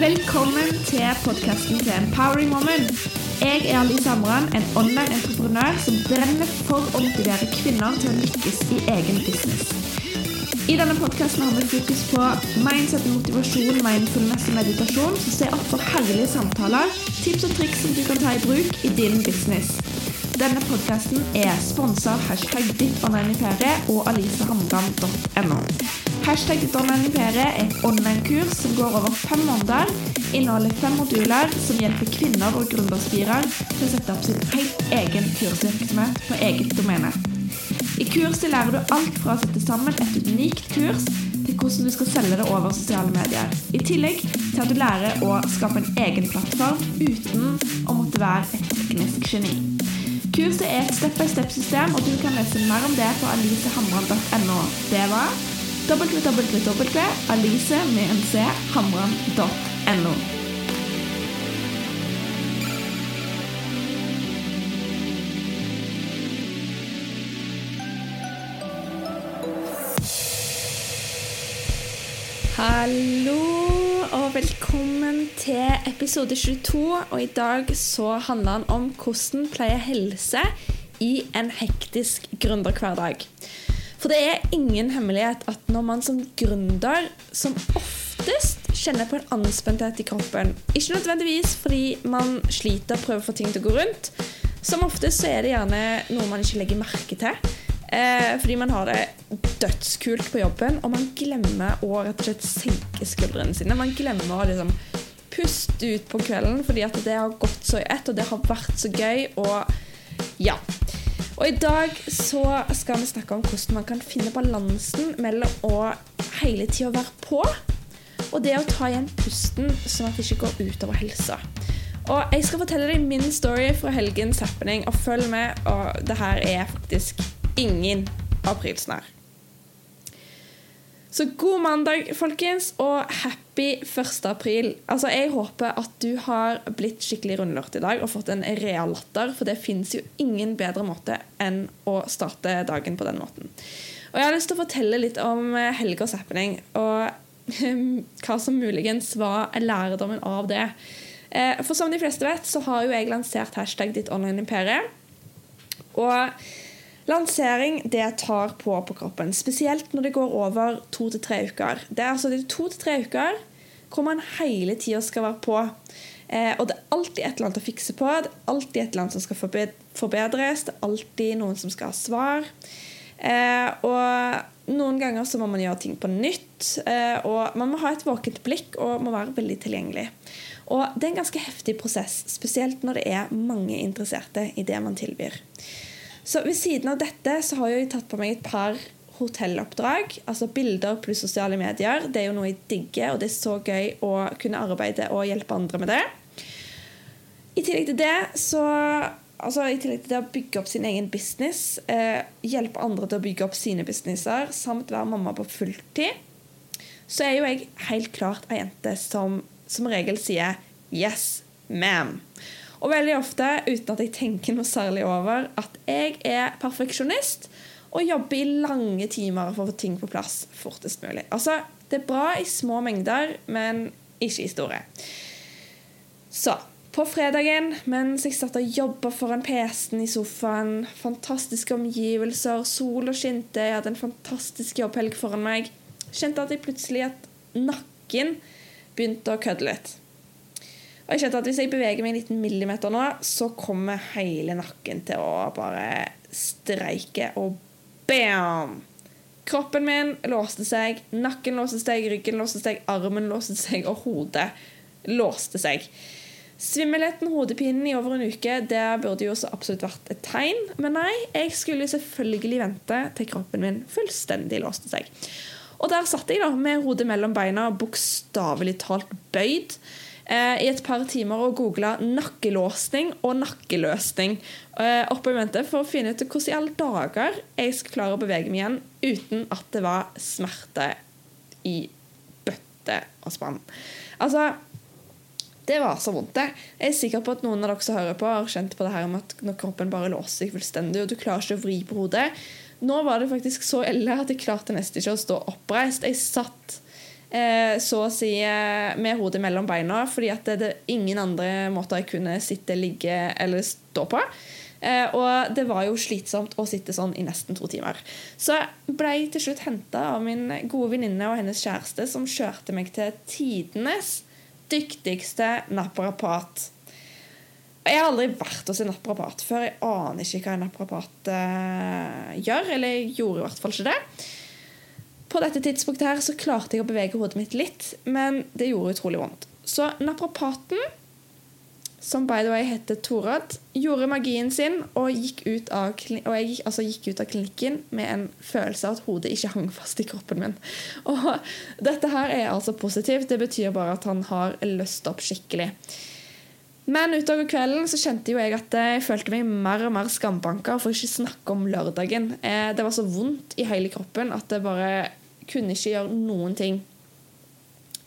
Velkommen til podkasten til Empowering Woman. Jeg er Alice Amran, en online entreprenør som brenner for å motivere kvinner til å lykkes i egen business. I denne podkasten har vi fokus på mindset, motivasjon, mindfulness og meditasjon, som ser opp for herlige samtaler, tips og triks som du kan ta i bruk i din business. Denne podkasten er sponsa av hashtag ditt online-imperiet og alicehamran.no. Hashtag ditt online-imperiet er et online-kurs som går over fem måneder, inneholder fem moduler som hjelper kvinner og gründerspirer til å sette opp sin helt egen kursvirksomhet på eget domene. I kurset lærer du alt fra å sette sammen et unikt kurs til hvordan du skal selge det over sosiale medier. I tillegg til at du lærer å skape en egen plattform uten å måtte være et teknisk geni. Kurset er et step-by-step-system, og du kan lese mer om det på alisehamran.no. Det var www.alice med en c hamran.no. Hallo og velkommen til episode 22. Og i dag så handler den om hvordan pleie helse i en hektisk gründerhverdag. For det er ingen hemmelighet at når man som gründer som oftest kjenner på en anspenthet i kroppen, ikke nødvendigvis fordi man sliter og prøver å få ting til å gå rundt, som oftest så er det gjerne noe man ikke legger merke til. Eh, fordi man har det dødskult på jobben, og man glemmer å rett og slett senke skuldrene sine. Man glemmer å liksom puste ut på kvelden fordi at det har gått så i ett, og det har vært så gøy. Og ja. Og i dag så skal vi snakke om hvordan man kan finne balansen mellom å hele tida være på, og det å ta igjen pusten sånn at det ikke går utover helsa. Og jeg skal fortelle deg min story fra helgens happening, og følg med. Og det her er faktisk ingen aprilsnarr. Så god mandag, folkens, og happy 1. april. Altså, Jeg håper at du har blitt skikkelig rundlurt i dag og fått en real latter, for det fins jo ingen bedre måte enn å starte dagen på den måten. Og Jeg har lyst til å fortelle litt om helgas happening, og hva som muligens var lærdommen av det. For som de fleste vet, så har jo jeg lansert hashtag ditt online imperium. Og Lansering det tar på på kroppen, spesielt når det går over to til tre uker. Det er altså de to til tre uker hvor man hele tida skal være på. Eh, og det er alltid et eller annet å fikse på. Det er alltid et eller annet som skal forbedres. Det er alltid noen som skal ha svar. Eh, og noen ganger så må man gjøre ting på nytt. Eh, og man må ha et våkent blikk og må være veldig tilgjengelig. Og det er en ganske heftig prosess, spesielt når det er mange interesserte i det man tilbyr. Så ved siden av dette så har jeg tatt på meg et par hotelloppdrag. Altså bilder pluss sosiale medier. Det er jo noe jeg digger, og det er så gøy å kunne arbeide og hjelpe andre med det. I tillegg til det så altså I tillegg til det å bygge opp sin egen business, eh, hjelpe andre til å bygge opp sine businesser, samt være mamma på fulltid, så er jo jeg helt klart ei jente som som regel sier 'yes, ma'am'. Og veldig ofte, uten at jeg tenker noe særlig over, at jeg er perfeksjonist og jobber i lange timer for å få ting på plass fortest mulig. Altså, Det er bra i små mengder, men ikke i store. Så på fredagen, mens jeg satt og jobba foran PC-en i sofaen, fantastiske omgivelser, sol og skinte, jeg hadde en fantastisk jobbhelg foran meg, kjente at jeg plutselig at nakken begynte å kødde litt. Og jeg kjente at Hvis jeg beveger meg en liten millimeter nå, så kommer hele nakken til å bare streike. Og bam! Kroppen min låste seg, nakken låste seg, ryggen låste seg, armen låste seg, og hodet låste seg. Svimmelheten, hodepinen i over en uke, det burde jo så absolutt vært et tegn. Men nei, jeg skulle selvfølgelig vente til kroppen min fullstendig låste seg. Og der satt jeg da med hodet mellom beina, bokstavelig talt bøyd i et par timer og googla 'nakkelåsning' og 'nakkeløsning' eh, oppe i mente for å finne ut hvordan i alle dager jeg skal klare å bevege meg igjen uten at det var smerte i bøtte og spann. Altså det var så vondt. det. Jeg er sikker på at noen av dere som hører på, har kjent på det her med at når kroppen bare låser seg fullstendig, og du klarer ikke å vri på hodet. Nå var det faktisk så ille at jeg klarte nesten ikke å stå oppreist. Jeg satt Eh, så å si eh, med hodet mellom beina, fordi at det, er ingen andre måter jeg kunne sitte, ligge eller stå på. Eh, og det var jo slitsomt å sitte sånn i nesten to timer. Så ble jeg til slutt henta av min gode venninne og hennes kjæreste, som kjørte meg til tidenes dyktigste naprapat. Jeg har aldri vært hos en naprapat før. Jeg aner ikke hva en naprapat uh, gjør. Eller jeg gjorde i hvert fall ikke det. På dette tidspunktet her så klarte jeg å bevege hodet mitt litt, men det gjorde utrolig vondt. Så naprapaten som by the way heter Torad, gjorde magien sin og, gikk ut av, og jeg altså gikk ut av klinikken med en følelse av at hodet ikke hang fast i kroppen min. Og dette her er altså positivt. Det betyr bare at han har løst opp skikkelig. Men utover kvelden så kjente jo jeg at jeg følte meg mer og mer skambanka for ikke snakke om lørdagen. Eh, det var så vondt i hele kroppen at det bare kunne ikke gjøre noen ting.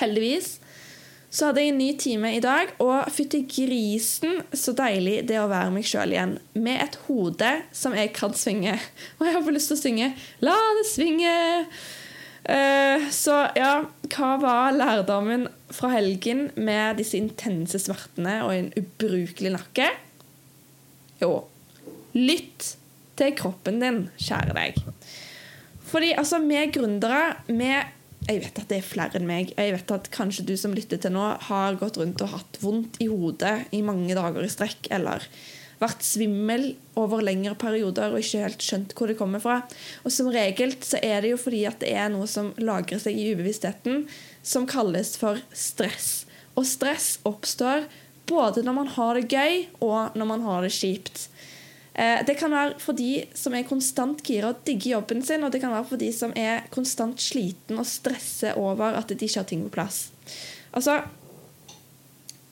Heldigvis så hadde jeg en ny time i dag, og fytti grisen så deilig det å være meg sjøl igjen. Med et hode som jeg kan svinge. Og jeg har bare lyst til å synge 'La det svinge'. Uh, så ja, hva var lærdommen fra helgen med disse intense smertene og en ubrukelig nakke? Jo, lytt til kroppen din, kjære deg. Fordi altså, vi gründere, vi jeg vet at det er flere enn meg. Jeg vet at kanskje du som lytter til nå, har gått rundt og hatt vondt i hodet i mange dager i strekk, eller vært svimmel over lengre perioder og ikke helt skjønt hvor det kommer fra. Og som regel så er det jo fordi at det er noe som lagrer seg i ubevisstheten, som kalles for stress. Og stress oppstår både når man har det gøy, og når man har det kjipt. Eh, det kan være for de som er konstant gira og digger jobben sin, og det kan være for de som er konstant sliten og stresser over at de ikke har ting på plass. Altså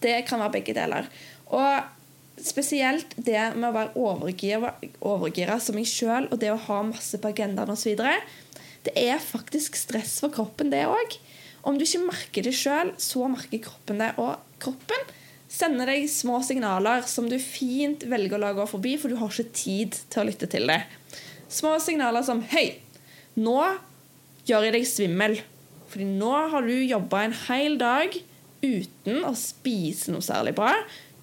Det kan være begge deler. Og spesielt det med å være overgira, overgira som meg sjøl, og det å ha masse på agendaen osv. Det er faktisk stress for kroppen, det òg. Om du ikke merker det sjøl, så merker kroppen det. Og kroppen sender deg små signaler som du fint velger å la gå forbi, for du har ikke tid til å lytte til det. Små signaler som 'Hei, nå gjør jeg deg svimmel'. Fordi nå har du jobba en hel dag uten å spise noe særlig bra,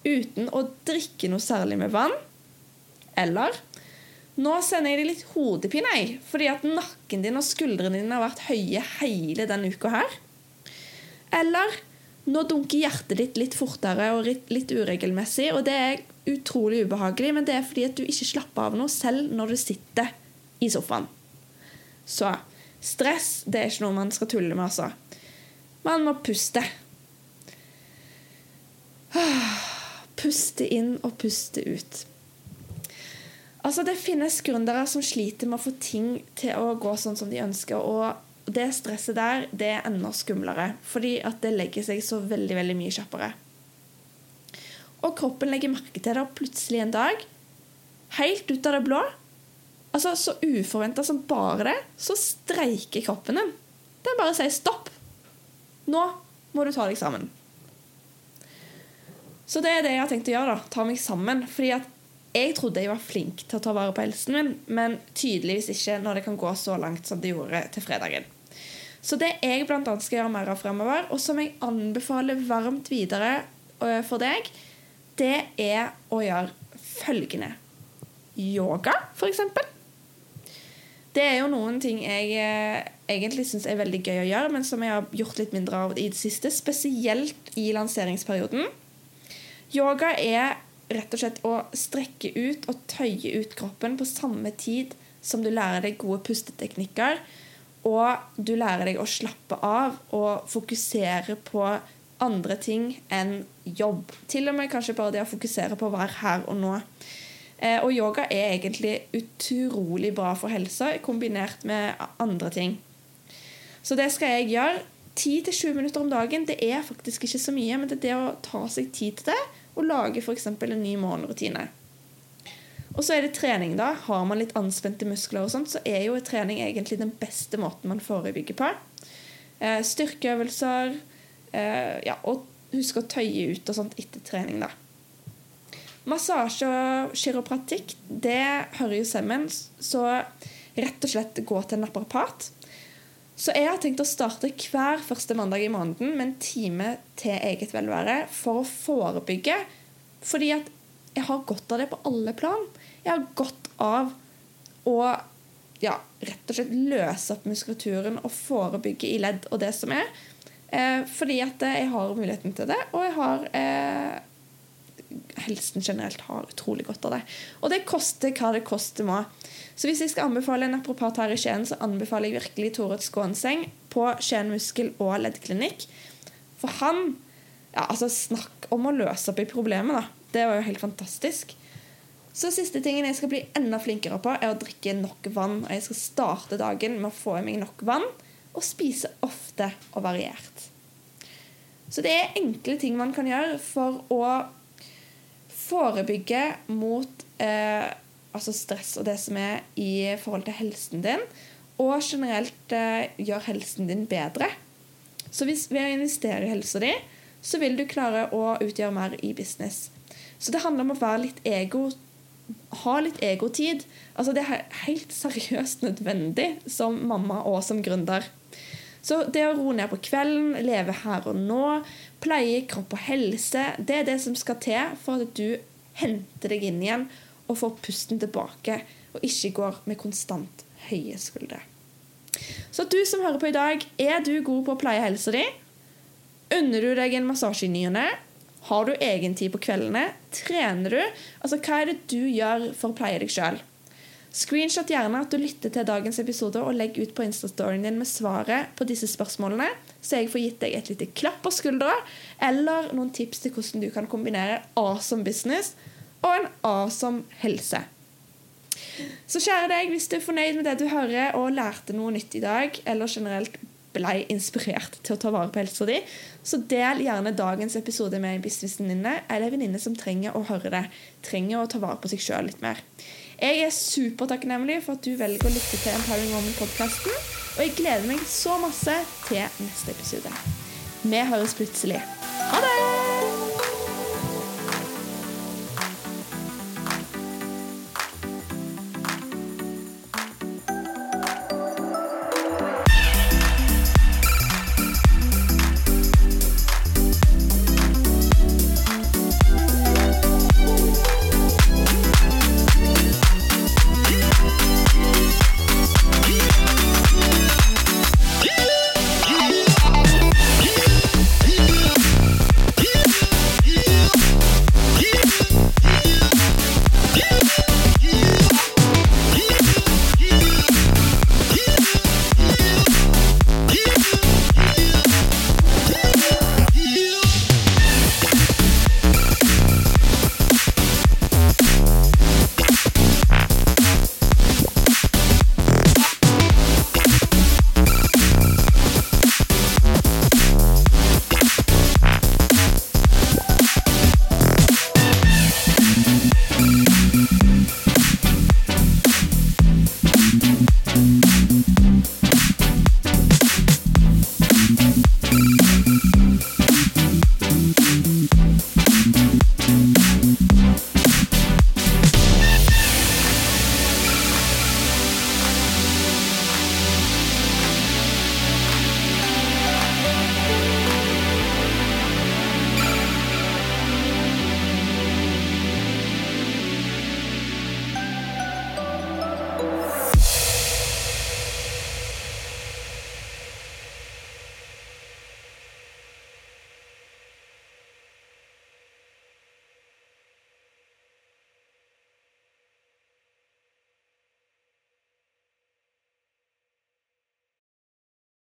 uten å drikke noe særlig med vann. Eller nå sender jeg deg litt hodepine, fordi at nakken din og skuldrene dine har vært høye hele denne uka her. Eller nå dunker hjertet ditt litt fortere og litt uregelmessig, og det er utrolig ubehagelig, men det er fordi at du ikke slapper av noe selv når du sitter i sofaen. Så stress det er ikke noe man skal tulle med, altså. Man må puste. Puste inn og puste ut. Altså, Det finnes gründere som sliter med å få ting til å gå sånn som de ønsker. og det stresset der det er enda skumlere, fordi at det legger seg så veldig veldig mye kjappere. Og kroppen legger merke til det plutselig en dag, helt ut av det blå. Altså Så uforventa som bare det, så streiker kroppen din. Er bare sier stopp. Nå må du ta deg sammen. Så det er det jeg har tenkt å gjøre. da, Ta meg sammen. Fordi at jeg trodde jeg var flink til å ta vare på helsen min, men tydeligvis ikke når det kan gå så langt som det gjorde til fredagen. Så det jeg bl.a. skal gjøre mer av fremover, og som jeg anbefaler varmt videre øh, for deg, det er å gjøre følgende. Yoga, f.eks. Det er jo noen ting jeg eh, egentlig syns er veldig gøy å gjøre, men som jeg har gjort litt mindre av i det siste, spesielt i lanseringsperioden. Yoga er rett og slett å strekke ut og tøye ut kroppen på samme tid som du lærer deg gode pusteteknikker og du lærer deg å slappe av og fokusere på andre ting enn jobb. Til og med kanskje bare det å fokusere på å være her og nå. Eh, og yoga er egentlig utrolig bra for helsa, kombinert med andre ting. Så det skal jeg gjøre. 10-20 minutter om dagen det er faktisk ikke så mye, men det er det å ta seg tid til det og lage f.eks. en ny morgenrutine. Og så er det trening, da. Har man litt anspente muskler, og sånt, så er jo trening egentlig den beste måten man forebygger på. Eh, styrkeøvelser eh, ja, Og husk å tøye ut og sånt etter trening, da. Massasje og kiropratikk det hører jo sammen. Så rett og slett gå til en naprapat. Så jeg har tenkt å starte hver første mandag i måneden med en time til eget velvære for å forebygge. Fordi at jeg har godt av det på alle plan. Jeg har godt av å ja, rett og slett løse opp muskulaturen og forebygge i ledd og det som er. Eh, fordi at jeg har muligheten til det, og jeg har eh, Helsen generelt har utrolig godt av det. Og det koster hva det koster må. Så hvis jeg skal anbefale en apropat her i Skien, så anbefaler jeg virkelig Toret Skånseng på Skien muskel- og leddklinikk. For han ja, altså Snakk om å løse opp i problemet, da. Det var jo helt fantastisk. Så siste tingen jeg skal bli enda flinkere på, er å drikke nok vann. Og jeg skal starte dagen med å få i meg nok vann og spise ofte og variert. Så det er enkle ting man kan gjøre for å forebygge mot eh, altså stress og det som er i forhold til helsen din, og generelt eh, gjøre helsen din bedre. Så hvis ved å investere i helsa di, så vil du klare å utgjøre mer i business. Så det handler om å være litt ego ha litt egotid. Altså, det er helt seriøst nødvendig som mamma og som gründer. Så det å roe ned på kvelden, leve her og nå, pleie kropp og helse, det er det som skal til for at du henter deg inn igjen og får pusten tilbake, og ikke går med konstant høye skuldre. Så du som hører på i dag, er du god på å pleie helsa di? Unner du deg en massasje i ny og ne? Har du egen tid på kveldene? Trener du? Altså, Hva er det du gjør for å pleie deg sjøl? Screenshot gjerne at du lytter til dagens episode, og legg ut på Instastoryen din med svaret på disse spørsmålene, så jeg får gitt deg et lite klapp på skuldra, eller noen tips til hvordan du kan kombinere awesome business og en awesome helse. Så kjære deg, hvis du er fornøyd med det du hører og lærte noe nytt i dag, eller generelt ble inspirert til å ta vare på helsa di, så del gjerne dagens episode med en businessvenninne eller en venninne som trenger å høre det. Trenger å ta vare på seg sjøl litt mer. Jeg er supertakknemlig for at du velger å lytte til Empowering Woman-podkasten, og jeg gleder meg så masse til neste episode. Vi høres plutselig. Ha det!